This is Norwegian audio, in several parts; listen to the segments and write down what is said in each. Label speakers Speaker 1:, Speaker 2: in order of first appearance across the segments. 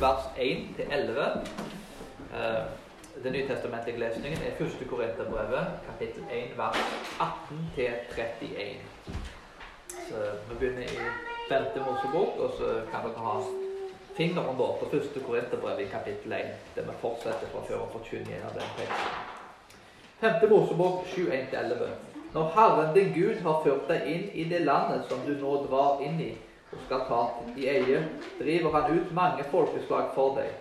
Speaker 1: vers 1-11. Eh, den nytestamentlige lesningen er 1. Korinterbrevet, kapittel 1, vers 18-31. Så Vi begynner i 5. Mosebok, og så kan dere ha fingeren vår på 1. Korinterbrev i kapittel 1, der vi fortsetter fra før og forkynner av den teksten. 5. Mosebok 7.1-11. Når Herren din Gud har ført deg inn i det landet som du nå drar inn i, og skal ta i eie, driver han ut mange folkeslag for deg.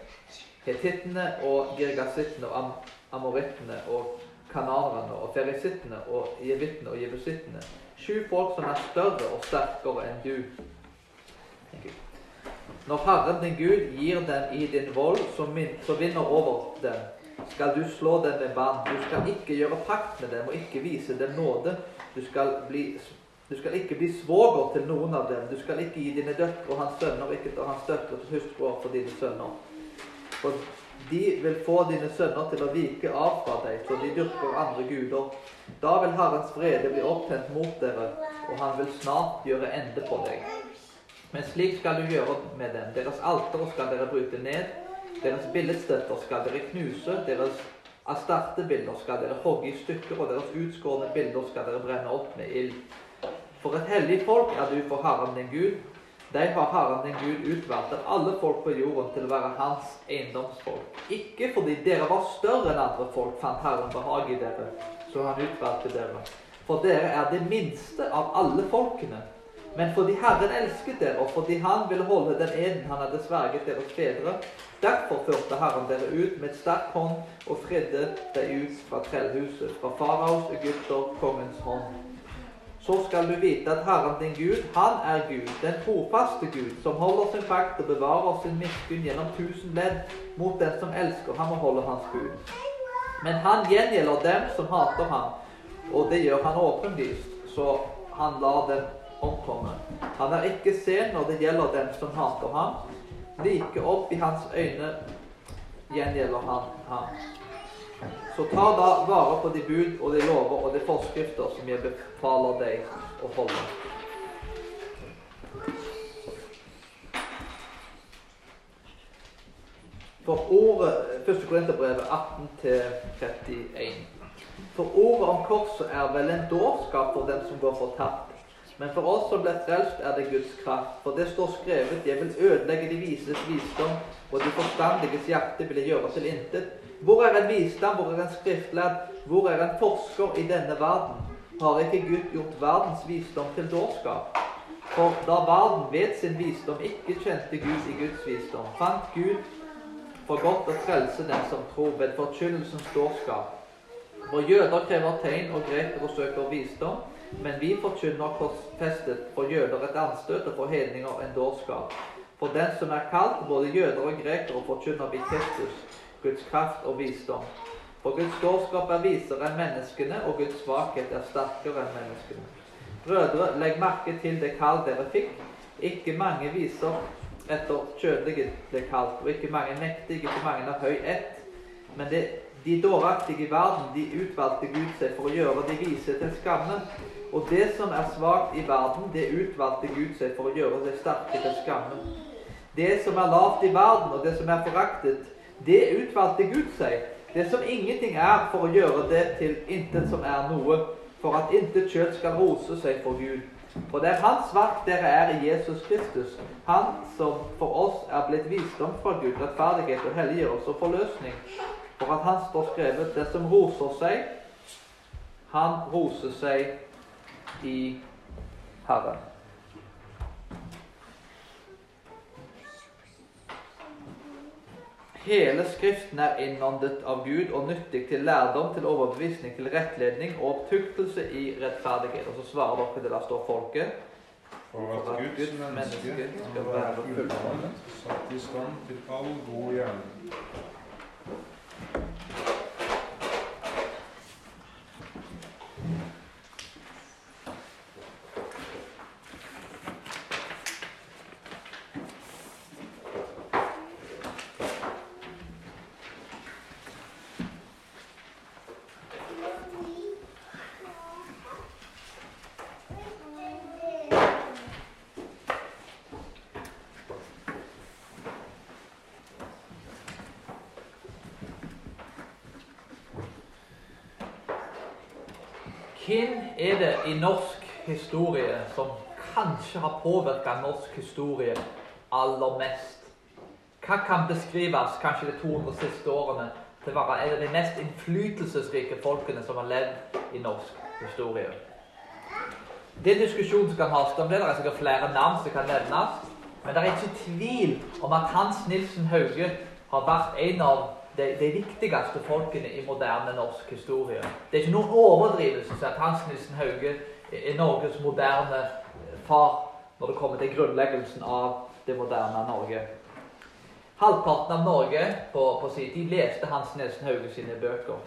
Speaker 1: Hetittene og girgasittene og am amorittene og kanarene og ferisittene og jevittene og jebusittene. Sju folk som er større og sterkere enn du. Når Herren din Gud gir dem i din vold, som vinner over dem, skal du slå dem med vann. Du skal ikke gjøre pakt med dem og ikke vise dem nåde. Du skal, bli, du skal ikke bli svoger til noen av dem. Du skal ikke gi dine døtre og hans sønner ikke til hans døtre til hustruer for dine sønner. For de vil få dine sønner til å vike av fra deg, så de dyrker andre guder. Da vil Herrens vrede bli opptent mot dere, og han vil snart gjøre ende på deg. Men slik skal du gjøre med dem. Deres alter skal dere bryte ned. Deres billedstøtter skal dere knuse. Deres astartebilder skal dere hogge i stykker, og deres utskårne bilder skal dere brenne opp med ild. For et hellig folk er du for Herren din Gud. De har Herren din Gud utvalgt av alle folk på jorden til å være hans eiendomsfolk. Ikke fordi dere var større enn andre folk, fant Herren behag i dere, så han utvalgte dere. For dere er det minste av alle folkene. Men fordi Herren elsket dere, og fordi Han ville holde den eden Han hadde sverget deres fedre, derfor førte Herren dere ut med et sterk hånd og fridde deg ut fra trellhuset, fra faraos, Egypter, kongens hånd. Så skal du vite at Herren din Gud, Han er Gud, den trofaste Gud, som holder sin pakt og bevarer sin miskunn gjennom tusen ledd mot den som elsker ham og holder hans bud. Men han gjengjelder dem som hater ham, og det gjør han åpenlyst, så han lar dem omkomme. Han er ikke sen når det gjelder dem som hater ham. Like opp i hans øyne gjengjelder han ham. Så ta da vare på de bud og de lover og de forskrifter som jeg befaler deg å holde. For ordet 1. Korinterbrevet 18-31. For ordet om korset er vel en dårskap for dem som går fortapt. Men for oss som ble frelst, er det Guds kraft. For det står skrevet:" Jeg vil ødelegge de vises visdom, og de forstandiges hjerte vil jeg gjøre til intet. Hvor er en visdom, hvor er en skriftlærd, hvor er en forsker i denne verden? Har ikke Gud gjort verdens visdom til dårskap? For da verden ved sin visdom ikke kjente Gud i Guds visdom, fant Gud for godt å frelse den som tror ved forkynnelsens dårskap. For jøder krever tegn, og grekere søker visdom. Men vi forkynner korsfestet for jøder et anstøt og for hedninger en dårskap. For den som er kalt, både jøder og grekere, forkynner vi Kristus, Guds kraft og visdom. For Guds dårskap er visere enn menneskene, og Guds svakhet er sterkere enn menneskene. Brødre, legg merke til det kall dere fikk. Ikke mange viser etter kjødelige ble kalt, og ikke mange mektige, ikke mange av høy ett. Men det, de dåraktige i verden, de utvalgte Gud seg for å gjøre de vise til skamme. Og det som er svakt i verden, det utvalgte Gud seg for å gjøre det sterke til skamme. Det som er lavt i verden, og det som er foraktet, det utvalgte Gud seg. Det som ingenting er, for å gjøre det til intet som er noe, for at intet kjøtt skal rose seg for Gud. For det er Hans verk dere er i Jesus Kristus, Han som for oss er blitt visdom fra Gud, rettferdighet og helliggjørelse og forløsning. For at Han står skrevet, det som roser seg, han roser seg i Herren. Hele Skriften er innåndet av Gud og nyttig til lærdom, til overbevisning, til rettledning og opptuktelse i rettferdighet. Og så svarer dere det der står folket.
Speaker 2: For at Guds menneske skal være fullkomment, satt i stand til all god gjerning.
Speaker 1: Hvem er det i norsk historie som kanskje har påvirka norsk historie aller mest? Hva kan beskrives kanskje de 200 siste årene til å være en av de mest innflytelsesrike folkene som har levd i norsk historie? Det er diskusjon som kan has om det. Det er sikkert flere navn som kan nevnes. Men det er ikke tvil om at Hans Nilsen Hauge har vært en av de, de, viktigste folkene i moderne norsk historie. Det er ikke noen overdrivelse at Hans Nilsen Hauge er Norges moderne far når det kommer til grunnleggelsen av det moderne Norge. Halvparten av Norge på, på sin tid leste Hans Nilsen Hauge sine bøker.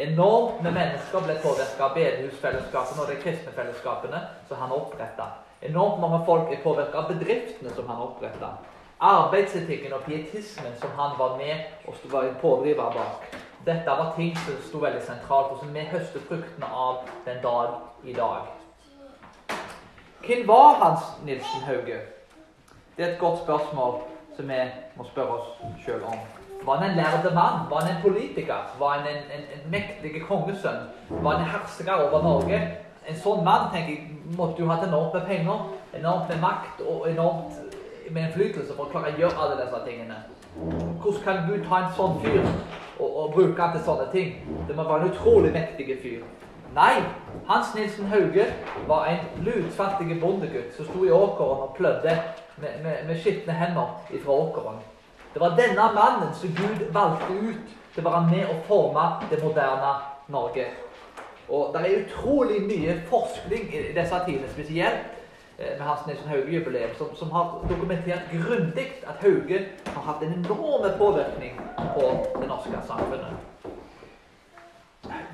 Speaker 1: Enormt med mennesker ble påvirka av bedehusfellesskapene og de kristne fellesskapene som han oppretta. Enormt mange folk er påvirka av bedriftene som han oppretta arbeidsetikken og pietismen som han var med og var en pådriver bak. Dette var ting som sto veldig sentralt, og som vi høster fruktene av den dag i dag. Hvem var Hans Nilsen Hauge? Det er et godt spørsmål som vi må spørre oss sjøl om. Var han en lærde mann? Var han en politiker? Var han en, en, en mektig kongesønn? Var han en hersker over Norge? En sånn mann tenker jeg, måtte jo hatt enormt med penger, enormt med makt og enormt med innflytelse for å klare å gjøre alle disse tingene. Hvordan kan Gud ta en sånn fyr og, og bruke han til sånne ting? Det må være en utrolig mektig fyr. Nei, Hans Nilsen Hauge var en lutfattig bondegutt som sto i åkeren og plødde med, med, med skitne hender ifra åkeren. Det var denne mannen som Gud valgte ut til å være med og forme det moderne Norge. Og Det er utrolig mye forskning i disse tidene, spesielt med Hans Nilsen Hauge-jubileum, som, som, har dokumentert grundig at Hauge har hatt en enorm påvirkning på det norske samfunnet.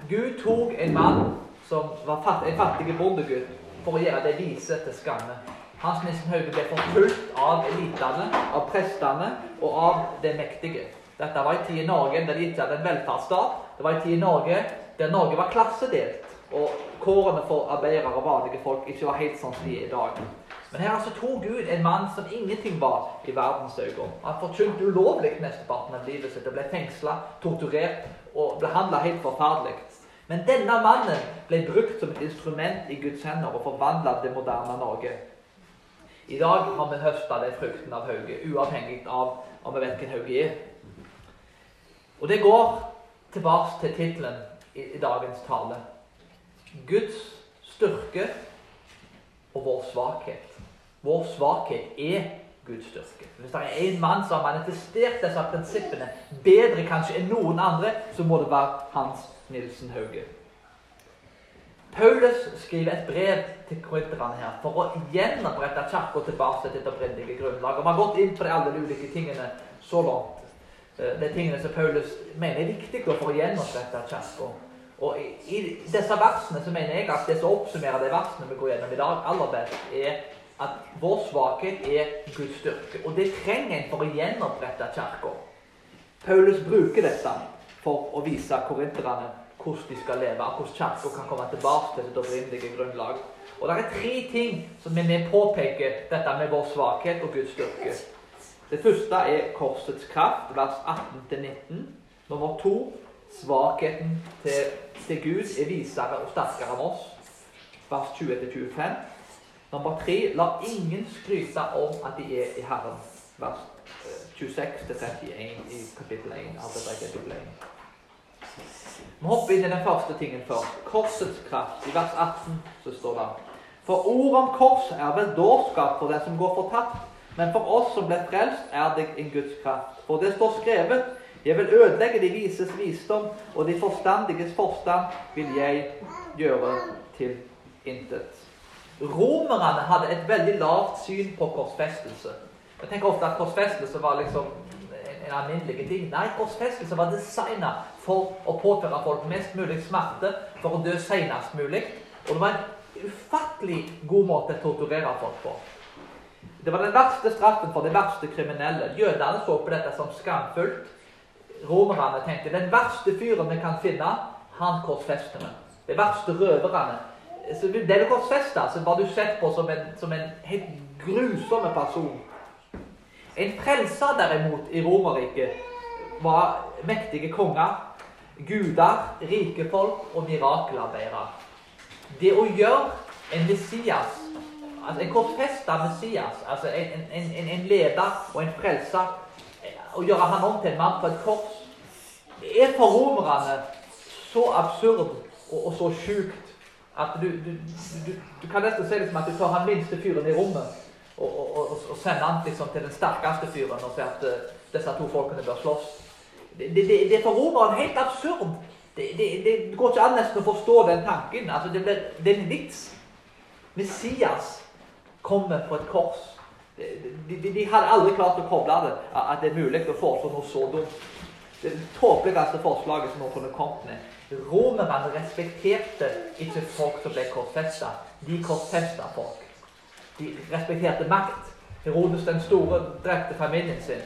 Speaker 1: Gud tok en mann som var fatt, en fattig bondegutt, for å gjøre det vise til skamme. Hans Nissen Hauge ble forfulgt av elitene, av prestene og av det mektige. Dette var en tid i Norge der de ikke hadde en velferdsstat. Det var en tid i Norge der Norge var klassedelt. Og kårene for arbeidere og vanlige folk ikke var helt sånn som de er i dag. Men her altså tok Gud en mann som ingenting var i verdens øyne. Han forkynte ulovlig mesteparten av livet sitt og ble fengsla, torturert og behandla helt forferdelig. Men denne mannen ble brukt som et instrument i Guds hender og forvandla det moderne Norge. I dag har vi høsta den frukten av Hauge, uavhengig av om vi vet hvem Hauge er. Og det går tilbake til tittelen i, i dagens tale. Guds styrke og vår svakhet. Vår svakhet er Guds styrke. Hvis det er en mann som har manifestert disse prinsippene bedre kanskje enn noen andre, så må det være Hans Nilsen Hauge. Paulus skriver et brev til korinterne her for å gjenopprette kirka tilbake til det opprinnelige grunnlaget. Vi har gått inn på de alle de ulike tingene så langt. Eh, de tingene som Paulus mener er viktige for å gjenopprette kirka. Og i, i, disse versene så mener jeg at det som oppsummerer de versene vi går gjennom i dag, aller best, er at vår svakhet er Guds styrke. Og det trenger en for å gjenopprette kirka. Paulus bruker dette for å vise korinterne hvordan de skal leve, hvordan kirka kan komme tilbake til sitt opprinnelige grunnlag. Og det er tre ting som vi påpeker dette med vår svakhet og Guds styrke. Det første er korsets kraft, vers 18-19. Nummer to Svakheten til, til Gud er visere og sterkere enn oss. Vers 20-25. Nummer tre La ingen skryte om at de er i Herren. Vers 26-31 eh, i kapittel 1. Altså er kapittel 1. Vi hopper inn i den første tingen først. Korsets kraft. I vers 18 så står det For ordet om kors er vel dårskap for den som går fortapt, men for oss som ble frelst, er det en Guds kraft. For det står skrevet jeg vil ødelegge de vises visdom, og de forstandiges forstand vil jeg gjøre til intet. Romerne hadde et veldig lavt syn på korsfestelse. Jeg tenker ofte at korsfestelse var liksom en alminnelig ting. Nei, korsfestelse var designa for å påføre folk mest mulig smerte, for å dø senest mulig. Og det var en ufattelig god måte å torturere folk på. Det var den verste straffen for de verste kriminelle. Jødene så på dette som skamfullt romerne tenkte den verste fyren vi kan finne, han korsfester vi. De verste røverne. Så det du korsfesta, så var du sett på som en, som en helt grusom person. En frelser derimot i Romerriket var mektige konger, guder, rike folk og mirakelarbeidere. Det å gjøre en Messias, altså en korsfesta Messias, altså en, en, en leder og en frelser, å gjøre han om til en mann på et kors, er for romerne så absurd og, og så sjukt at du, du, du, du, kan nesten si liksom at du tar han minste fyren i rommet og, og, og sender han liksom til den sterkeste fyren og sier at uh, disse to folkene bør slåss. Det, det, det er for romerne helt absurd. Det, det, går ikke an nesten å forstå den tanken. Altså, det, blir, det er en vits. Messias kommer på et kors. De, de, de, hadde aldri klart å koble det, at det er mulig å foreslå noe så dumt. Det tåpeligste forslaget som noen kunne kommet med. Romerne respekterte ikke folk som ble korsfesta. De korsfesta folk. De respekterte makt. Herodes den store drepte familien sin.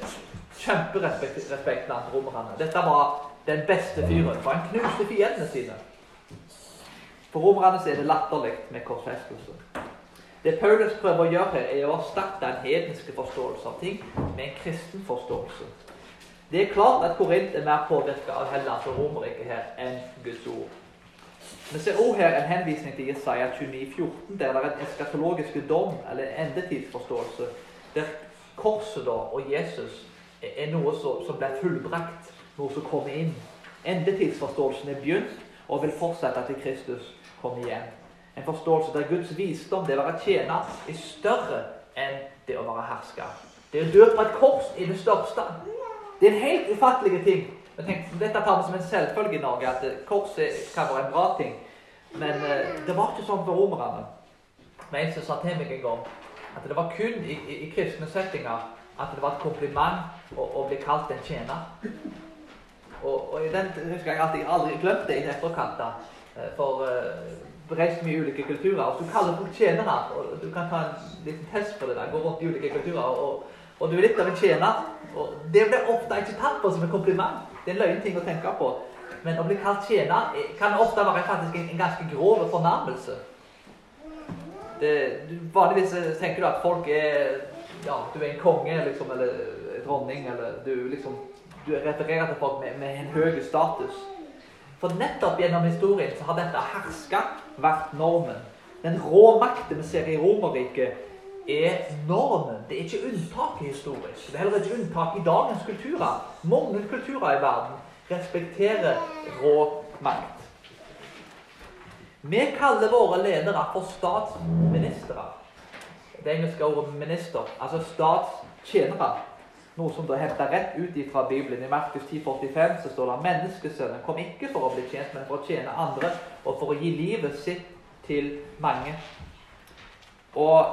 Speaker 1: Kjemperespekt blant romerne. Dette var den beste fyren, for han knuste fiendene sine. For romerne er det latterlig med korsfestelse. Det Paulus prøver å gjøre her, er å erstatte en hedenske forståelse av ting med en kristen forståelse. Det er klart at Korint er mer påvirka av Hellas og Romerriket her enn Guds ord. Vi ser også her en henvisning til Jesaja 29, 14, der det er en eskatologisk dom, eller en endetidsforståelse, der korset da, og Jesus er noe som blir fullbrakt, noe som kommer inn. Endetidsforståelsen er begynt og vil fortsette til Kristus kommer igjen. En forståelse der Guds visdom, det å være tjener, er større enn det å være hersker. Det å dø på et kors er det største. Det er en helt ufattelig ting. Men tenk, dette tar vi som en selvfølge i Norge, at korset kan være en bra ting. Men uh, det var ikke sånn for romerne. Men en som sa til meg en gang at det var kun i, i, i kristne settinger at det var et kompliment å, å bli kalt en tjener. Og, og den husker jeg alltid, aldri glemt det i etterkant. Eh, for uh, reist mye ulike kulturer. Og du kaller folk tjenere. og Du kan ta en liten test på det der. Gå rundt i ulike kulturer. og og du er litt av en tjener. Og det blir ofte ikke tatt på som en kompliment. Det er en løgn ting å tenke på. Men å bli kalt tjener kan ofte være faktisk en, en ganske grov fornærmelse. Det, vanligvis tenker du at folk er Ja, du er en konge liksom, eller dronning, eller du liksom Du refererer til folk med, med en høy status. For nettopp gjennom historien så har dette herska vært normen. Den rå makten vi ser i Romerriket, er normen. Det er ikke unntaket historisk. Det er heller ikke unntak i dagens kulturer. Mange kulturer i verden respekterer rå makt. Vi kaller våre ledere for statsministre. Det engelske ordet 'minister', altså statstjenere. Noe som da henter rett ut fra Bibelen. I Markus 10,45 så står det at 'Menneskesønnen kom ikke for å bli tjent, men for å tjene andre' og for å gi livet sitt til mange. Og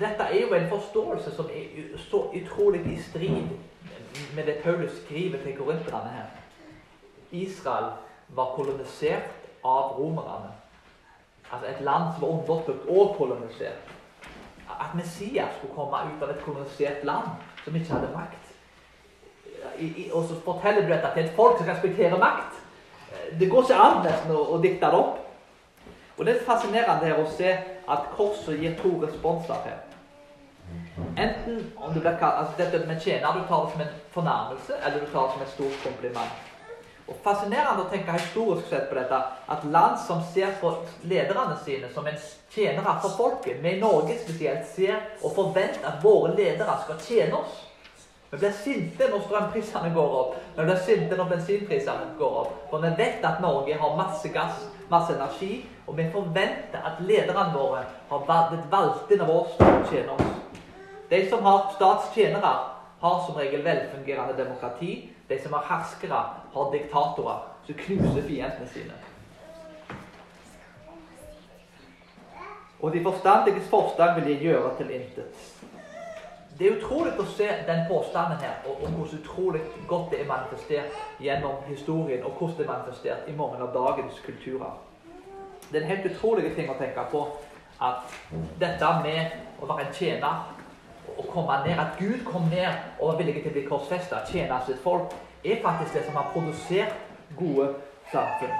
Speaker 1: dette er jo en forståelse som er så utrolig i strid med det Paulus skriver til korinterne her. Israel var kolonisert av romerne. Altså et land som var undertrykt og kolonisert. At Messias skulle komme ut av et kolonisert land som ikke hadde makt. Og så forteller du dette til et folk som respekterer makt. Det går ikke an nesten å, å dikte det opp. Og Det er fascinerende her å se at korset gir to responser her. Enten om du blir kalt, altså dette med tjener, du tar det som en fornærmelse, eller du tar det som en stor kompliment. Og Fascinerende å tenke historisk sett på dette, at land som ser på lederne sine som en tjenere for folket, vi i Norge spesielt, ser og forventer at våre ledere skal tjene oss. Vi blir sinte når strømprisene går opp, vi blir sinte når bensinprisene går opp. For vi vet at Norge har masse gass, masse energi, og vi forventer at lederne våre har blitt valgt inn av oss til å tjene oss. De som har statstjenere, har som regel velfungerende demokrati. De som har herskere, har diktatorer som knuser fiendene sine. Og de forstandiges forstand vil jeg gjøre til intet. Det er utrolig å se den påstanden her, og, og hvordan utrolig godt det er manifestert gjennom historien, og hvordan det er manifestert i mange av dagens kulturer. Det er en helt utrolig ting å tenke på at dette med å være en tjener og komme ned, at Gud kom ned og var villig til å bli korsfesta, tjene sitt folk, er faktisk det som har produsert gode samfunn.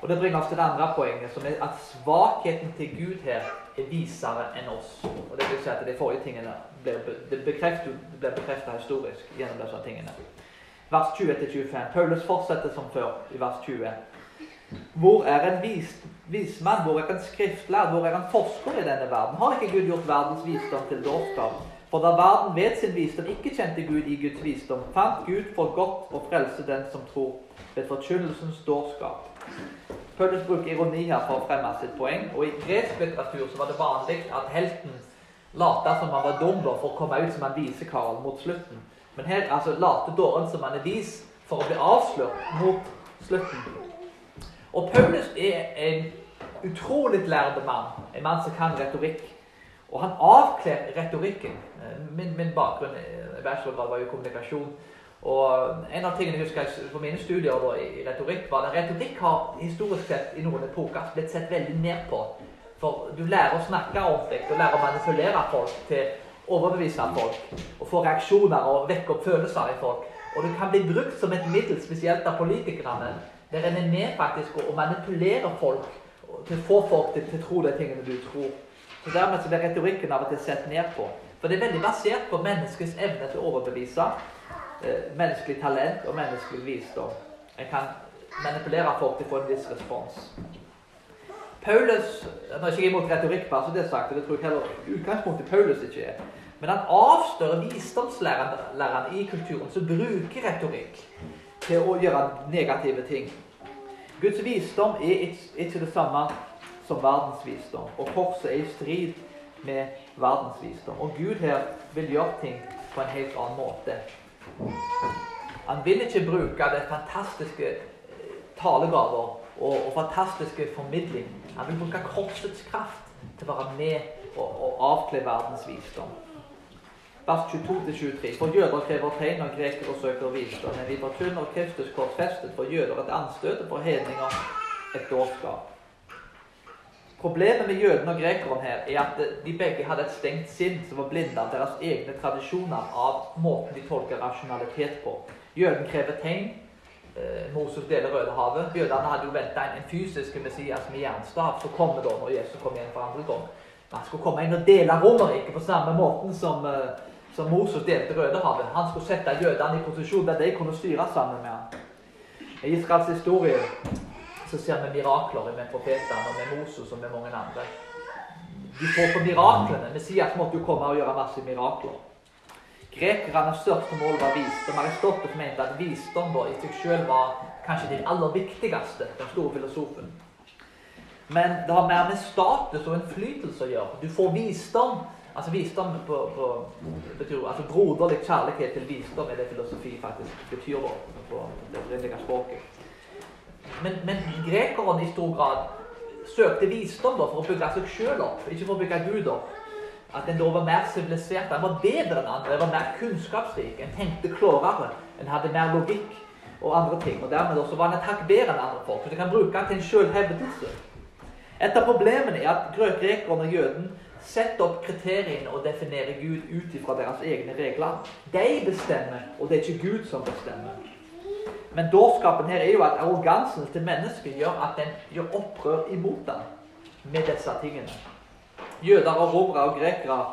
Speaker 1: Og Det bringer oss til det andre poenget, som er at svakheten til Gud her er visere enn oss. Og det vil si at De forrige tingene blir bekreftet historisk gjennom disse tingene. Vers 20-25. Paulus fortsetter som før i vers 20. Hvor er en vis, vismann? Hvor er en skriftlærd? Hvor er en forsker i denne verden? Har ikke Gud gjort verdens visdom til dårskap? For da verden ved sin visdom ikke kjente Gud i Guds visdom, fant Gud for godt å frelse den som tror, ved forkynnelsens dårskap. Paulus bruker ironi her for å fremme sitt poeng. Og i gresk litteratur så var det vanlig at helten lata som han var dum for å komme ut som en visekar mot slutten. Men her altså, later dåren som han er vis for å bli avslørt mot slutten. Og Paulus er en utrolig lærd mann, en mann som kan retorikk. Og han avkler retorikken. Min, min bakgrunn i bachelorgrad var jo kommunikasjon. Og En av tingene jeg husker på mine studier da, i retorikk, var at retorikk har historisk sett i noen epoker blitt sett veldig ned på. For du lærer å snakke ordentlig, du lærer å manipulere folk til overbevise folk. Og få reaksjoner og vekke opp følelser i folk. Og det kan bli brukt som et middel, spesielt av politikerne, der en er med faktisk å manipulere folk til å få folk til, å tro de tingene du tror. Så Dermed så blir retorikken av og til sett ned på. For det er veldig basert på menneskets evne til å overbevise. Eh, menneskelig talent og menneskelig visdom. En kan manipulere folk til å få en viss respons. Paulus Nå er ikke imot retorikk, bare så det er sagt, og det tror jeg heller utgangspunktet Paulus ikke er. Men han avstører visdomslæreren i kulturen som bruker retorikk til å gjøre negative ting. Guds visdom er ikke det samme som verdens visdom. Og korset er i strid med verdens visdom. Og Gud her vil gjøre ting på en helt annen måte. Han vil ikke bruke det fantastiske eh, talegaver og, og fantastiske formidling. Han vil bruke korsets kraft til å være med og, og avkle verdens visdom. Vers 22-23. For jøder krever tegn, og grekere søker visdom. Men vi forkynner Kristus korsfestet for jøder et anstøt, og for hedninger et dårskap. Problemet med jødene og grekerne her er at de begge hadde et stengt sinn som var blinde av deres egne tradisjoner av måten de tolker rasjonalitet på. Jøden krever tegn. Eh, Moses deler Rødehavet. Jødene hadde jo venta en, fysisk Messias med jernstav som kommer da når Jesus kom igjen for andre gang. Han skulle komme inn og dele Romerriket på samme måten som, eh, som Moses delte Rødehavet. Han skulle sette jødene i posisjon der de kunne styre sammen med ham. I Israels historie så ser vi mirakler med profetene og med Moses og med mange andre. De får på miraklene. Messias måtte jo komme og gjøre masse mirakler. Grekernes største mål var visdom. Aristoteles mente at visdom da, i seg selv var kanskje den aller viktigste, den store filosofen. Men det har mer med status og innflytelse å gjøre. Du får visdom. Altså Visdom på, på, betyr altså broderlig kjærlighet til visdom er det filosofi faktisk betyr da, på det opprinnelige språket. Men, men grekerne i stor grad søkte visdom da, for å bygge seg sjøl opp, ikke for å bygge Gud opp. At en da var mer sivilisert, en var bedre enn andre, en var mer kunnskapsrik, en tenkte klarere, en hadde mer logikk og andre ting. Og dermed også var en et hakk bedre enn andre folk. Så de kan bruke til en sjølhevdelse. Et av problemene er at grekerne og jøden setter opp kriteriene og definerer Gud ut ifra deres egne regler. De bestemmer, og det er ikke Gud som bestemmer. Men dårskapen her er jo at arrogansen til mennesket gjør at den gjør opprør imot dem med disse tingene. Jøder og romere og grekere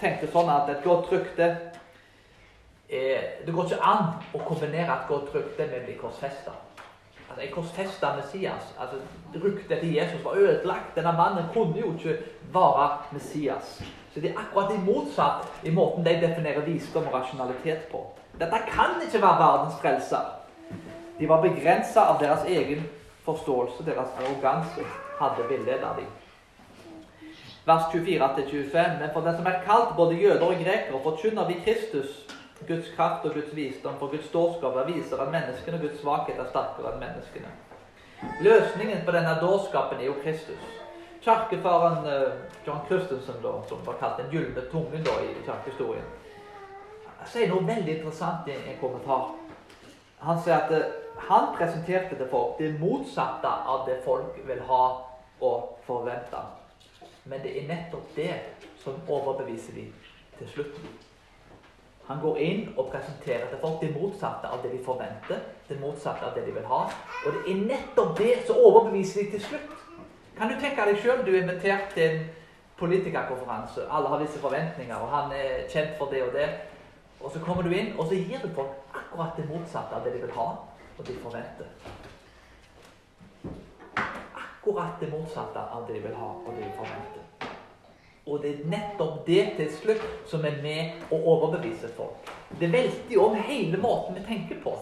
Speaker 1: tenkte sånn at et godt rykte Det går ikke an å kombinere et godt rykte med å bli korsfesta. Altså, en korsfesta Messias altså Ryktet til Jesus var ødelagt. Denne mannen kunne jo ikke være Messias. Så det er akkurat det motsatt i måten de definerer visdom og rasjonalitet på. Dette kan ikke være verdens frelser. De var begrensa av deres egen forståelse. Deres arroganse hadde villeda dem. Vers 24-25. Men for den som er kalt både jøder og grekere, forkynner vi Kristus, Guds kraft og Guds visdom, for Guds dårskap viser at menneskene og Guds svakhet er sterkere enn menneskene. Løsningen på denne dårskapen er jo Kristus. Kirkefaren eh, John Christensen, da, som var kalt den gylne tungen da, i kirkehistorien, sier noe veldig interessant i en kommentar. Han sier at eh, han presenterte det folk det motsatte av det folk vil ha og forvente. Men det er nettopp det som overbeviser dem til slutten. Han går inn og presenterer til folk det motsatte av det de forventer. Det motsatte av det de vil ha. Og det er nettopp det som overbeviser dem til slutt. Kan du tenke deg sjøl du er invitert til en politikerkonferanse. Alle har visse forventninger, og han er kjent for det og det. Og så kommer du inn, og så gir du folk akkurat det motsatte av det de vil ha, og de forventer. akkurat det motsatte av det de vil ha og det de forventer. Og det er nettopp det til slutt som er med å overbevise folk. Det velter jo om hele måten vi tenker på.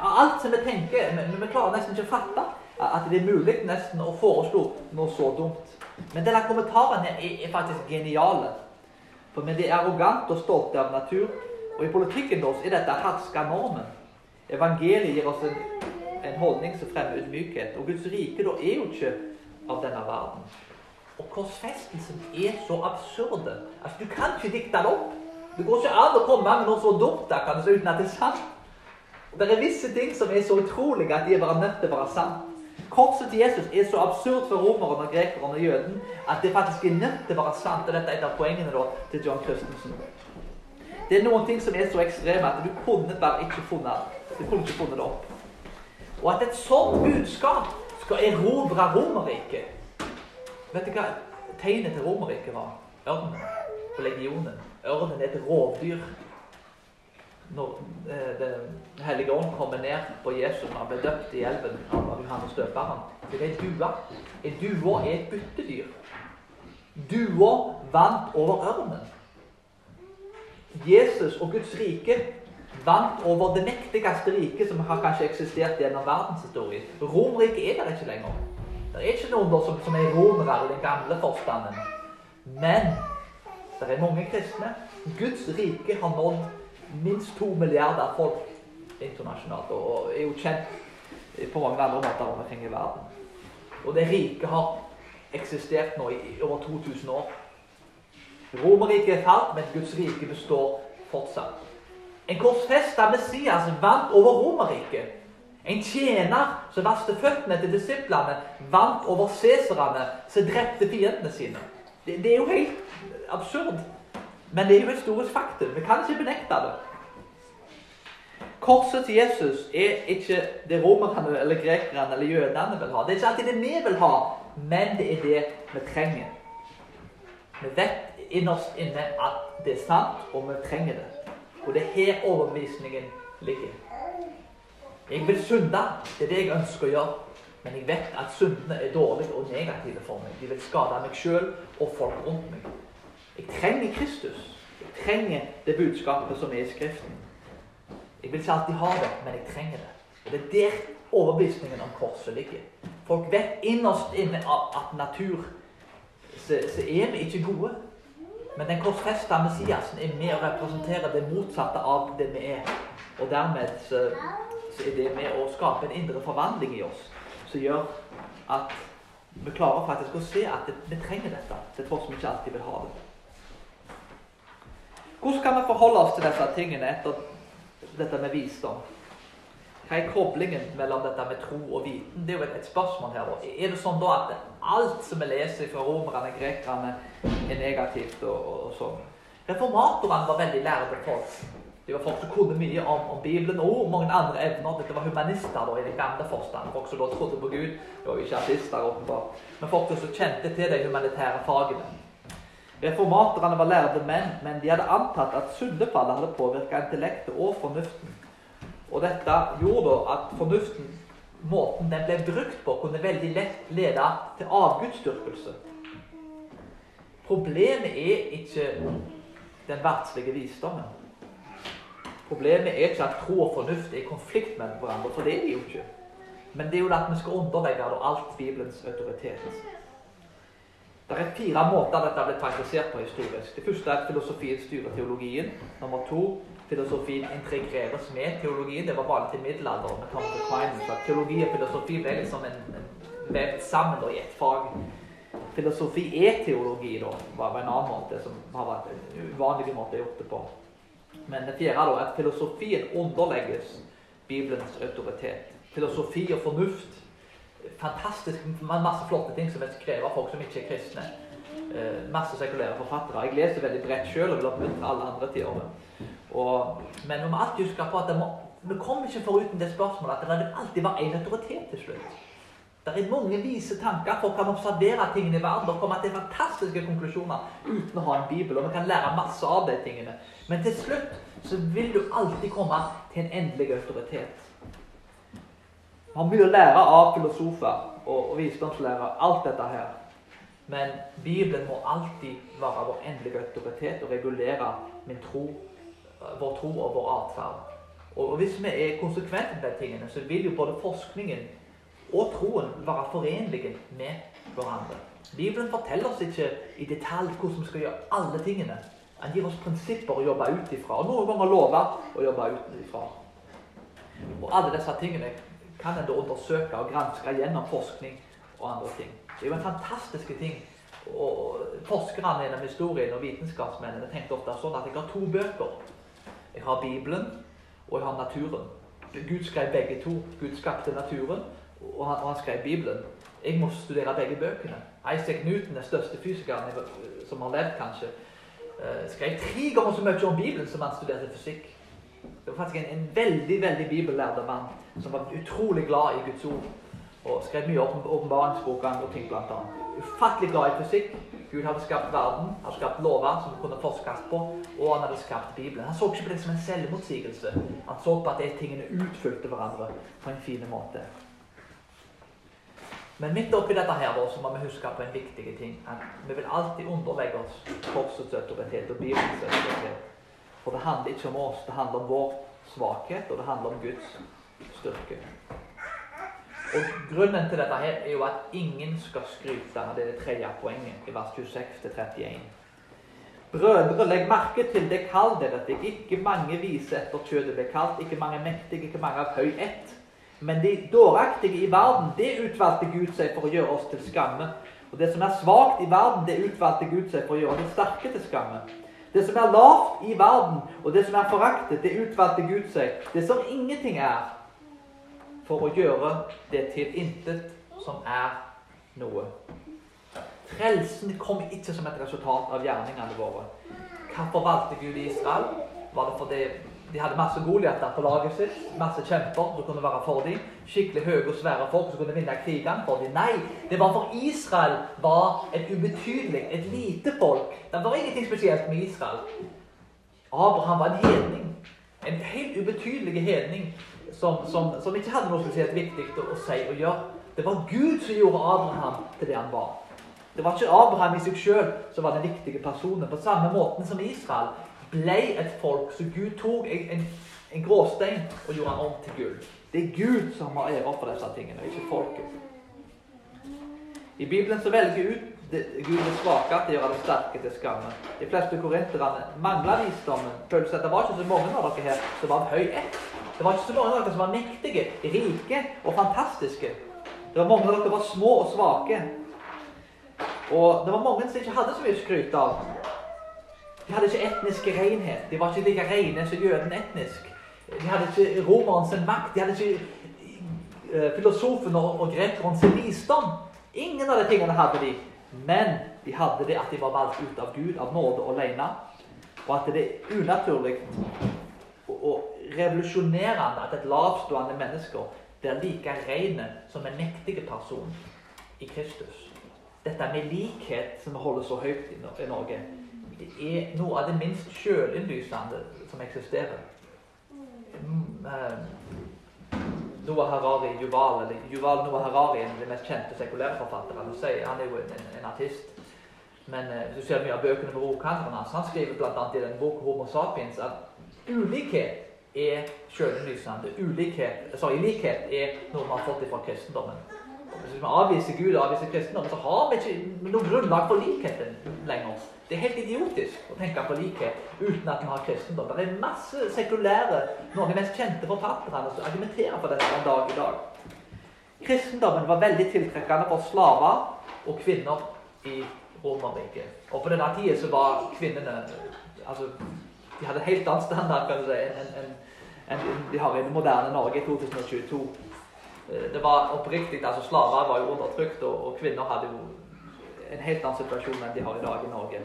Speaker 1: Alt som vi tenker men vi klarer nesten ikke å fatte at det er mulig nesten å foreslå noe så dumt. Men denne kommentaren er, er faktisk geniale. For vi er arrogante og stolte av natur. Og i politikken vår er dette herska normen. Evangeliet gir oss en, en holdning som fremmer ydmykhet. Og Guds rike da er jo ikke av denne verden. Og korsfestelsen er så absurde. Altså, Du kan ikke dikte det opp. Det går ikke an å komme med noe så dumt der, kan du uten at det er sant. Det er visse ting som er så utrolige at de er bare nødt til å være sant. Korset til Jesus er så absurd for romeren og grekeren og jøden at det faktisk er nødt til å være sant. Og dette er et av poengene da, til John Christensen. Det er noen ting som er så ekstreme at du kunne bare ikke funnet Du kunne ikke funnet det opp. Og at et sånt budskap skal erobre Romerriket Vet du hva tegnet til Romerriket var? Ørnen på legionen. Ørnen er et rovdyr når eh, Den hellige ånd kommer ned på Jesus når han ble døpt i elven av Johannes døperen. Det er ei due. Ei due er et byttedyr. Dua vant over ørnen. Jesus og Guds rike vant over det mektigste riket som har kanskje eksistert gjennom verdenshistorien. Romerriket er der ikke lenger. Det er ikke noen som, som er romere i den gamle forstanden. Men det er mange kristne. Guds rike har nådd minst to milliarder folk internasjonalt og er jo kjent på mange andre måter rundt omkring i verden. Og det riket har eksistert nå i over 2000 år. Romerriket er falt, men Guds rike består fortsatt. En korsfesta Messias vant over Romerriket. En tjener som vasket føttene til disiplene, vant over cæsarene som drepte fiendene sine. Det, det er jo helt absurd. Men det er jo et historisk faktum. Vi kan ikke benekte det. Korset til Jesus er ikke det romerne eller grekerne eller jødene vil ha. Det er ikke alltid det vi vil ha, men det er det vi trenger. Vi vet innerst inne at det er sant, og vi trenger det. Og det er her overbevisningen ligger. Jeg vil synde. Det er det jeg ønsker å gjøre. Men jeg vet at syndene er dårlige og negative for meg. De vil skade meg sjøl og folk rundt meg. Jeg trenger Kristus. Jeg trenger det budskapet som er i Skriften. Jeg vil ikke alltid ha det, men jeg trenger det. Og Det er der overbevisningen om korset ligger. Folk vet innerst inne at natur så, så er vi ikke gode. Men den korsfesta Messiasen er med å representere det motsatte av det vi er. Og dermed så, så er det med å skape en indre forvandling i oss som gjør at vi klarer faktisk å se at vi trenger dette, til tross vi ikke alltid vil ha det. Hvordan kan vi forholde oss til disse tingene etter dette med visdom? Hva er koblingen mellom dette med tro og viten? Det er jo et, et spørsmål her. Er det sånn da at alt som vi leser fra romerne grekerne, er negativt og, og, og sånn? Reformatorene var veldig lærde folk. De var folk som kunne mye om, om Bibelen og mange andre evner. Dette var humanister da, i den gamle forstand. Folk som da trodde på Gud. Det var ikke artister, åpenbart. Men folk som kjente til de humanitære fagene. Reformaterne var lærde menn, men de hadde antatt at syndefallet hadde påvirka intellektet og fornuften. Og dette gjorde da at fornuften, måten den ble brukt på, kunne veldig lett lede til avgudsdyrkelse. Problemet er ikke den verdslige visdommen. Problemet er ikke at tro og fornuft er i konflikt med hverandre, for det er de jo ikke. Men det er jo at vi skal underlegge alt Bibelens autoritet. Det er fire måter dette blitt praktisert på historisk. Det første er at filosofien styrer teologien. Nummer to filosofien integreres med teologien. Det var vanlig til middelalderen med Thomas Aquinas. Så teologi og filosofi ble liksom en, en vevd sammen i ett fag. Filosofi er teologi, da, var en annen måte som har vært en uvanlig måte å gjøre det på. Men det fjerde da, at filosofien underlegges Bibelens autoritet. Filosofi og fornuft fantastisk masse flotte ting som er skrevet av folk som ikke er kristne. Eh, masse sekulære forfattere. Jeg leser veldig bredt sjøl og vil oppmuntre alle andre til å gjøre det. Men vi må alltid huske på at må, vi kommer ikke foruten det spørsmålet at det vil alltid være én autoritet til slutt. Det er mange vise tanker. Folk kan observere tingene i verden og komme til fantastiske konklusjoner uten å ha en bibel. Og vi kan lære masse av de tingene. Men til slutt så vil du alltid komme til en endelig autoritet. Vi har mye å lære av filosofer og, og visdomslærer, alt dette her. Men Bibelen må alltid være vår endelige autoritet og regulere tro, vår tro og vår atferd. Og, hvis vi er konsekvente med de tingene, så vil jo både forskningen og troen være forenlige med hverandre. Bibelen forteller oss ikke i detalj hvordan vi skal gjøre alle tingene. Han gir oss prinsipper å jobbe ut ifra, og noen ganger lover å jobbe ut ifra. Og alle disse tingene kan en da undersøke og granske gjennom forskning og andre ting. Det er jo en fantastisk ting. Og Forskerne gjennom historien og vitenskapsmennene tenkte ofte sånn at jeg har to bøker. Jeg har Bibelen, og jeg har naturen. Gud skrev begge to. Gud skapte naturen, og han, og han skrev Bibelen. Jeg må studere begge bøkene. Isaac Newton, den største fysikeren som har levd, kanskje, eh, skrev tre ganger så mye om Bibelen som han studerte fysikk. Det var faktisk en, en veldig veldig bibellærde mann som var utrolig glad i Guds ord. Og skrev mye om åpenbaringsboka og ting blant annet. Ufattelig glad i fysikk. Gud hadde skapt verden, hadde skapt lover som kunne forskes på, og han hadde skapt Bibelen. Han så ikke på det som en selvmotsigelse. Han så på at de tingene utfylte hverandre på en fin måte. Men midt oppi dette her så må vi huske på en viktig ting. at Vi vil alltid underlegge oss korsets autoritet og Bibelens autoritet. For det handler ikke om oss, det handler om vår svakhet, og det handler om Guds styrke. Og Grunnen til dette her er jo at ingen skal skryte av det, det tredje poenget i vers 26-31. Brødre, legg merke til det kall dere fikk. Ikke mange vise etter kjødet ble kalt, ikke mange mektige, ikke mange av høy ett. Men de dåraktige i verden, det utvalgte Gud seg for å gjøre oss til skamme. Og det som er svakt i verden, det utvalgte Gud seg for å gjøre det sterke til skamme. Det som er lavt i verden, og det som er foraktet, det utvalgte Gud seg. Det som ingenting er, for å gjøre det til intet som er noe. Frelsen kom ikke som et resultat av gjerningene våre. Hvorfor valgte Gud Israel? Var det fordi de hadde masse Goliater på laget sitt? Masse kjemper som kunne være for dem? Skikkelig høye og svære folk som kunne vinne krigene for dem? Nei, det var for Israel var et ubetydelig, et lite folk. Det var ingenting spesielt med Israel. Abraham var en hedning. En helt ubetydelig hedning som, som, som, ikke hadde noe spesielt viktig å si og gjøre. Det var Gud som gjorde Abraham til det han var. Det var ikke Abraham i seg sjøl som var den viktige personen. På samme måten som Israel ble et folk, så Gud tok en, en, gråstein og gjorde han om til gull. Det er Gud som har ære for disse tingene, ikke folket. I Bibelen så velger ut Gud det svake til å gjøre det sterke til skamme. De fleste korinterne mangla visdommen. Følelsen at det var ikke så mange av dere her som var av høy ett. Det var ikke så mange av dere som var mektige, rike og fantastiske. Det var mange av dere som var små og svake. Og det var mange som ikke hadde så mye skryt av. De hadde ikke etnisk renhet. De var ikke like rene som jøden etnisk. De hadde ikke romerens makt. De hadde ikke uh, filosofen og, og grekerens visdom. Ingen av de tingene hadde de. Men de hadde det at de var valgt ut av Gud, av nåde alene. Og at det er unaturlig og revolusjonerende at et lavstående menneske blir like rene som en mektig person i Kristus. Dette med likhet som vi holder så høyt i Norge, er noe av det minst sjølinnlysende som eksisterer. Mm, eh, Noah Harari, Yuval, eller Yuval Noah Harari, en av de mest kjente sekulære forfatterne. Han er jo en, en artist. Men eh, du ser mye av bøkene med bokhandlerne hans, han skriver bl.a. i den boken Homo sapiens at ulikhet er sjølinnlysende. Ulikhet, likhet er noe vi har fått fra kristendommen. Hvis vi avviser Gud og avviser kristendommen, så har vi ikke noe grunnlag for likheten lenger. Det er helt idiotisk å tenke på likhet uten at vi har kristendom. Det er masse sekulære, noen av de mest kjente forfatterne som argumenterer for dette en dag i dag. Kristendommen var veldig tiltrekkende for slaver og kvinner i Romerriket. Og på denne tida så var kvinnene altså, De hadde helt annen standard kan du si, enn en, en, de har i det moderne Norge i 2022. Eh, det var oppriktig, altså Slaver var jo undertrykt, og, og, kvinner hadde jo en helt annen situasjon enn de har i dag i Norge.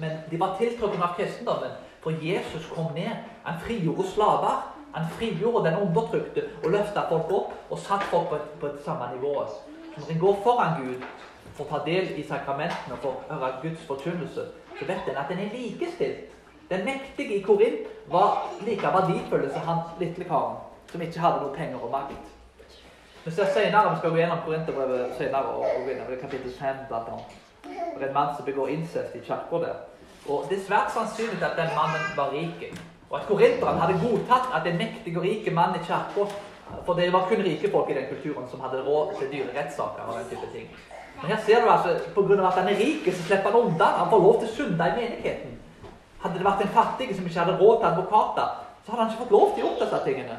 Speaker 1: Men de var tiltrukket av kristendommen, for Jesus kom ned. Han frigjorde slaver. Han frigjorde den undertrykte og løfta folk opp og satt folk på et, på et samme nivå. Når en går foran Gud for å ta del i sakramentene og for å høre Guds forkynnelse, så vet en at en er likestilt. Den mektige i Korint var like verdifull som han lille karen som ikke hadde noe penger og makt. Vi ser senere, vi skal gå gjennom Korinterbrevet senere, og, og gå gjennom kapittel 5 blant annet. Det er en mann som begår incest i kirka der. Og Det er svært sannsynlig at den mannen var rik. Og at korinteren hadde godtatt at en mektig og rik mann i kirka For det var kun rike folk i den kulturen som hadde råd til dyre rettssaker. og den type ting. Men her ser du altså, Pga. at han er rik, så slipper han unna. Han får lov til å synde i menigheten. Hadde det vært en fattig som ikke hadde råd til advokater, så hadde han ikke fått lov til å gjøre disse tingene.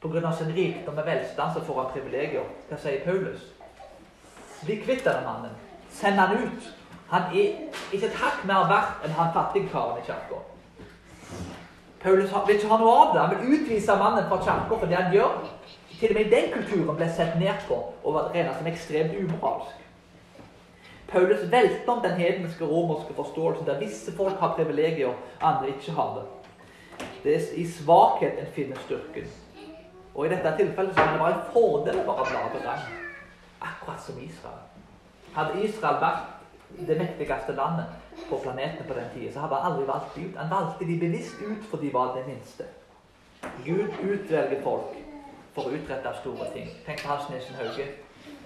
Speaker 1: Pga. sin rikdom og velstand så får han privilegier. Hva sier Paulus? Bli kvitt denne mannen. Send han ut. Han er ikke et hakk mer verdt enn han fattige karen i kirka. Paulus vil ikke ha noe av det. Han vil utvise mannen fra kirka for det han gjør. Til og med i den kulturen ble sett ned på og var regnet som ekstremt umoralsk. Paulus velter om den hedenske romerske forståelsen der visse folk har privilegier, andre ikke har det. Det er i svakhet en finner styrken. Og i dette tilfellet så er det bare en fordel å være rang. Akkurat som Israel. Hadde Israel vært det mektigste landet på planeten på den tida, så hadde han aldri valgt ut. Han valgte de bevisst ut for de var det minste. Gud utvelger folk for å utrette store ting. Tenk på Hans Nilsen Hauge.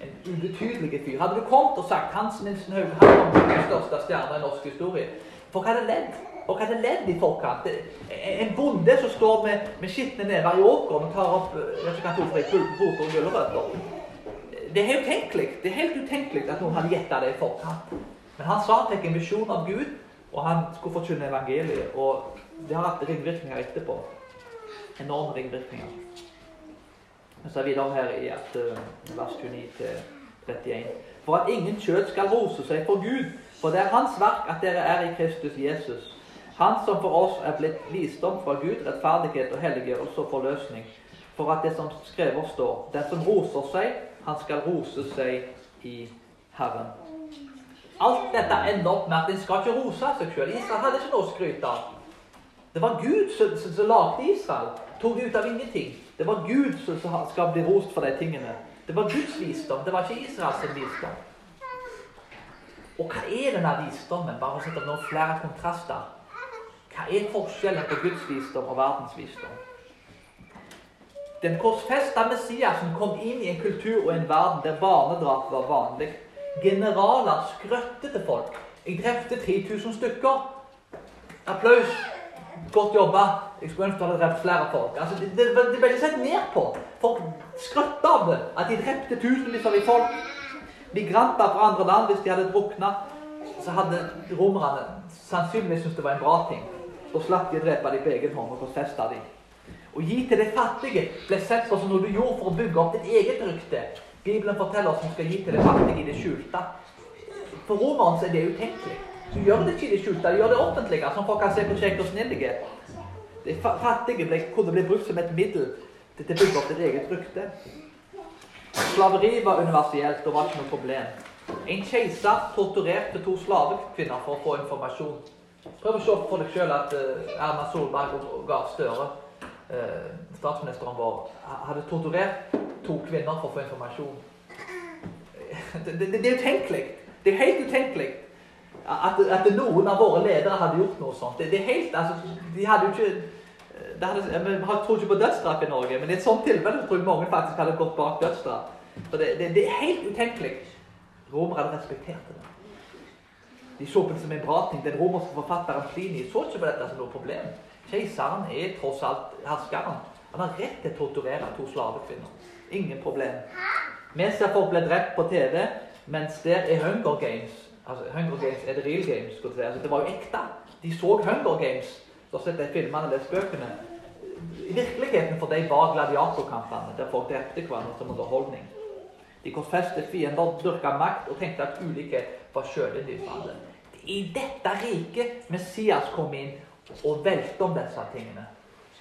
Speaker 1: En ubetydelig fyr. Hadde du kommet og sagt Hans Nilsen Hauge han var den største stjerna i norsk historie, folk hadde ledd. Og det ledd i forkant? En bonde som står med, med skitne never i åkeren og tar opp ikke hva poter og gulrøtter. Det er helt utenkelig Det er helt utenkelig at noen hadde gjetta det i forkant. Men han sa han fikk en visjon av Gud, og han skulle forkynne evangeliet. Og det har hatt ringvirkninger etterpå. Enorme ringvirkninger. Så er Vi da her i at, uh, vers 29 til 31. For at ingen kjøtt skal rose seg for Gud, for det er Hans verk at dere er i Kristus Jesus. Han som for oss er blitt visdom fra Gud, rettferdighet og helliggjørelse og forløsning. For at det som skrevet står, den som roser seg, han skal rose seg i Herren. Alt dette ender opp med at en skal ikke rose seg sjøl. Israel hadde ikke noe å skryte av. Det var Gud som, som, som lagde Israel. Tok ut av ingenting. Det var Gud som, som skal bli rost for de tingene. Det var Guds visdom. Det var ikke Israels visdom. Og hva er denne visdommen? Bare å sette opp noen flere kontraster. Hva er forskjellen på Guds visdom og verdens visdom? Den korsfesta Messiasen kom inn i en kultur og en verden der barnedrap var vanlig. Generaler skrøtte til folk. Jeg drepte 3000 stykker. Applaus. Godt jobba. Jeg skulle ønske du hadde drept flere folk. Altså, det, det, det, ble ikke sett ned på. Folk skrøtte av det. At de drepte tusenvis av folk. Migranter fra andre land, hvis de hadde drukna, så hadde romerne sannsynligvis syntes det var en bra ting. Så slapp de å drepe dem på egen hånd og korsfeste dem. Å gi til de fattige ble sett på som noe du gjorde for å bygge opp ditt eget rykte. Bibelen forteller oss at vi skal gi til de fattige i det skjulte. For romerne er det utenkelig. Du gjør det ikke i det skjulte, du gjør det offentlige, som folk kan se på kjekt og snillige. De fattige ble, kunne bli brukt som et middel til å bygge opp ditt eget rykte. Slaveri var universelt og var ikke noe problem. En keiser torturerte to slavekvinner for å få informasjon. Prøv å se for deg sjøl at uh, Erna Solberg og Gahr Støre, uh, statsministeren vår, hadde torturert to kvinner for å få informasjon. Det, det, det er utenkelig. Det er helt utenkelig at, at, noen av våre ledere hadde gjort noe sånt. Det, det er helt, altså, de hadde jo ikke hadde, Vi tror ikke på dødsstraff i Norge, men i et sånt tilfelle tror jeg mange faktisk hadde gått bak dødsstraff. Det, det, det er helt utenkelig. Romerne respekterte det. De så på det som en bra ting. Den romerske forfatteren Plini så ikke på dette som noe problem. Keiseren er tross alt herskeren. Han har rett til å torturere to slavekvinner. Ingen problem. Vi ser folk bli drept på TV, mens der er Hunger Games. Altså, Hunger Games er det real games. skulle si. Altså, det var jo ekte. De så Hunger Games. Så har sett de filmene og spøkene. I virkeligheten for dem var gladiatorkampene, der folk drepte hverandre som underholdning. De korsfestet fiender, dyrka makt og tenkte at ulikhet var sjølinnlysende. I dette riket Messias kom inn og velte om disse tingene.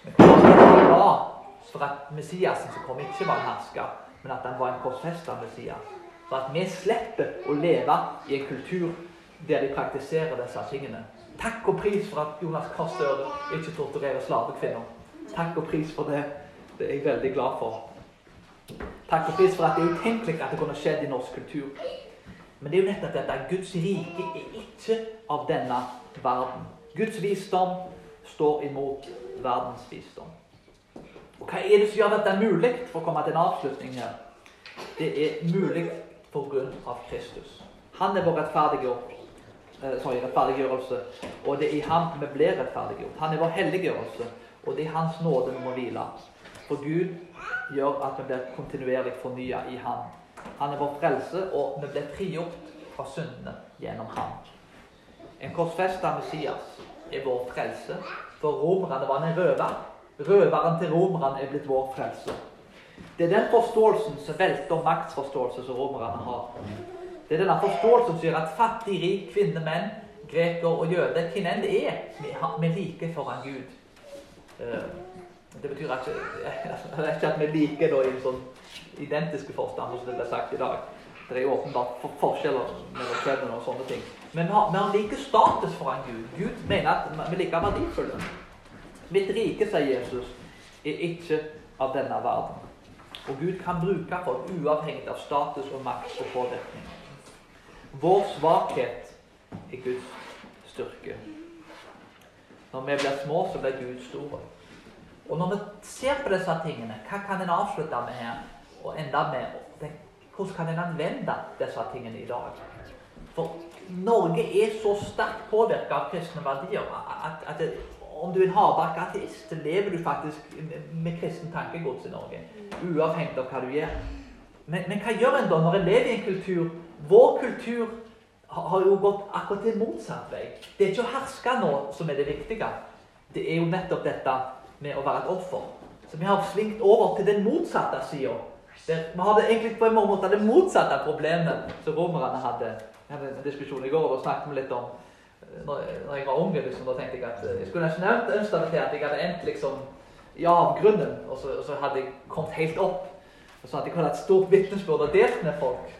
Speaker 1: Men er glad for at Messiasen som kom, ikke var en hersker, men at han var en korsfesta Messias. For at vi slipper å leve i en kultur der de praktiserer disse tingene. Takk og pris for at Jonas Gahr ikke torturerer slavekvinner. Takk og pris for det. Det er jeg veldig glad for. Takk og pris for at det er utenkelig at det kunne skjedd i norsk kultur. Men det er jo nettopp dette at Guds rike er ikke av denne verden. Guds visdom står imot verdens visdom. Og Hva er det som gjør dette mulig, for å komme til en avslutning her? det er mulig på grunn av Kristus. Han er vår rettferdiggjort, eh, sorry, rettferdiggjørelse, og det er i ham vi blir rettferdiggjort. Han er vår helliggjørelse, og det er Hans nåde vi må hvile. For Gud gjør at vi blir kontinuerlig fornya i ham. Han er vår frelse, og vi blir frigjort fra syndene gjennom ham. En korsfesta Messias er vår frelse. For romerne var en røver. Røveren til romerne er blitt vår frelse. Det er den forståelsen som velter maktsforståelse som romerne har. Det er denne forståelsen som gjør at fattig, rik, kvinne, menn, greker og jøde, hvem enn det er, vi er like foran Gud. Det betyr ikke, ikke at vi liker da, i en sånn identiske forstand, som det ble sagt i dag. Det er jo åpenbart forskjeller mellom kjønnene og sånne ting. Men vi har, vi har like status foran Gud. Gud mener at vi liker like verdifulle. Mitt rike, sier Jesus, er ikke av denne verden. Og Gud kan bruke folk uavhengig av status og makt og påvirkning. Vår svakhet er Guds styrke. Når vi blir små, så blir Gud store. Og når vi ser på disse tingene, hva kan en avslutte med her? Og enda med hvordan kan en anvende disse tingene i dag? For Norge er så sterkt påvirka av kristne verdier at, at det, om du er en hardbark ateist, lever du faktisk med kristen tankegods i Norge. Uavhengig av hva du gjør. Men, men, hva gjør en da når en lever i en kultur Vår kultur har jo gått akkurat til motsatt vei. Det er ikke å herske nå som er det viktige. Det er jo nettopp dette med å være et offer. Så vi har svingt over til den motsatte sida. Vi hadde egentlig på en måte det motsatte problemet som romerne hadde. Jeg hadde en diskusjon i går og snakket litt om eh, når, jeg var ung, liksom, da tenkte jeg at eh, jeg skulle nesten ønske meg til at jeg hadde endt liksom i avgrunnen, og så, og så hadde jeg kommet helt opp. Og så hadde jeg hatt et stort vitnesbyrd og delt med folk.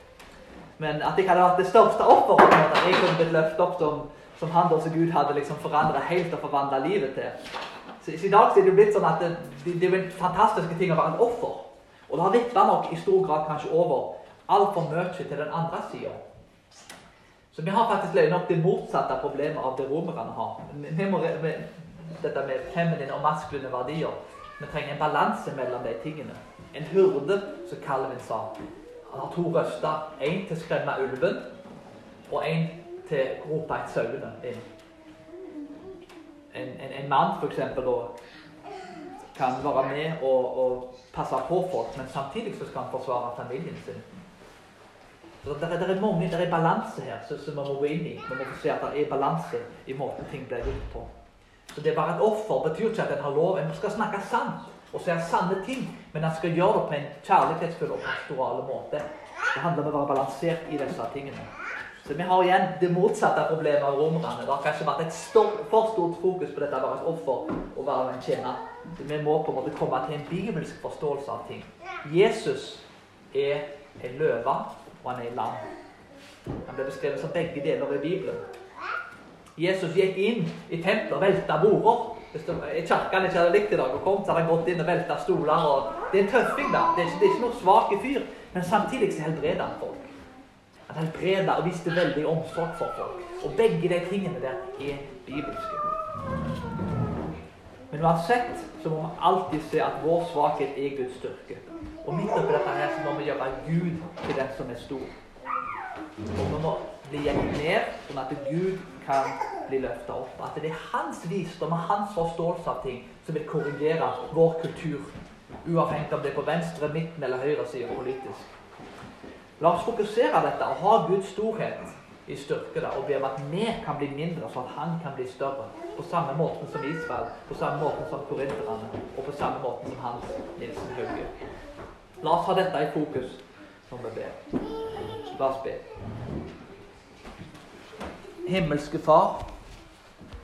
Speaker 1: Men at jeg hadde vært det største offeret, jeg kunne blitt løftet opp som, som han som Gud hadde liksom forandra helt og forvandla livet til. Så, I dag er det jo blitt sånn at det, det, er jo en fantastisk ting å være en offer. Og det har vippa nok i stor grad kanskje over altfor mye til den andre sida. Så vi har faktisk løgnet opp det motsatte problemet av det romerne har. Vi må, med, dette med feminine og maskuline verdier. Vi trenger en balanse mellom de tingene. En hurde, som Calvin sa. Han har to røster. Én til å skremme ulven, og én til å rope et sauene inn en, en, en mann f.eks. kan være med og, og, passe på folk, men samtidig så skal han forsvare familien sin. Så det, det er mange, det er balanse her som vi må gå inn i. Vi må se at det er balanse i måten ting blir gjort på. Så det er bare et offer betyr ikke at en har lov. En skal snakke sant og si sanne ting, men en skal gjøre det på en kjærlighetsfull og pastoral måte. Det handler om å være balansert i disse tingene. Så vi har igjen det motsatte problemet av romerne. Det har kanskje vært et stort, for stort fokus på dette å være et offer og være en tjener. Så vi må på en måte komme til en bibelsk forståelse av ting. Jesus er en løve, og han er en lam. Han ble beskrevet som begge deler i Bibelen. Jesus gikk inn i tempelet og velta border. Hvis kirken ikke hadde likt i dag og kommet, så hadde han gått inn og velta stoler. Og det er en tøffing, da. Det er ikke, det er ikke noe svak fyr. Men samtidig så helbreder han folk. Han preda og viste veldig omsorg for folk. Og begge de tingene der er bibelske. Men uansett så må vi alltid se at vår svakhet er Guds styrke. Og midt oppi dette her så må vi gjøre Gud til den som er stor. Og vi må bli gjennom ned, sånn at Gud kan bli løfta opp. At det er hans visdom og hans forståelse av ting som vil korrigere vår kultur. Uavhengig om det er på venstre, midten eller høyre side politisk. La oss fokusere dette og ha Guds storhet i styrke og be om at vi kan bli mindre, så at han kan bli større. På samme måte som Israel, på samme måte som korinterne og på samme måte som Hans Nilsen Hauge. La oss ha dette i fokus når vi ber. La oss be. Himmelske Far.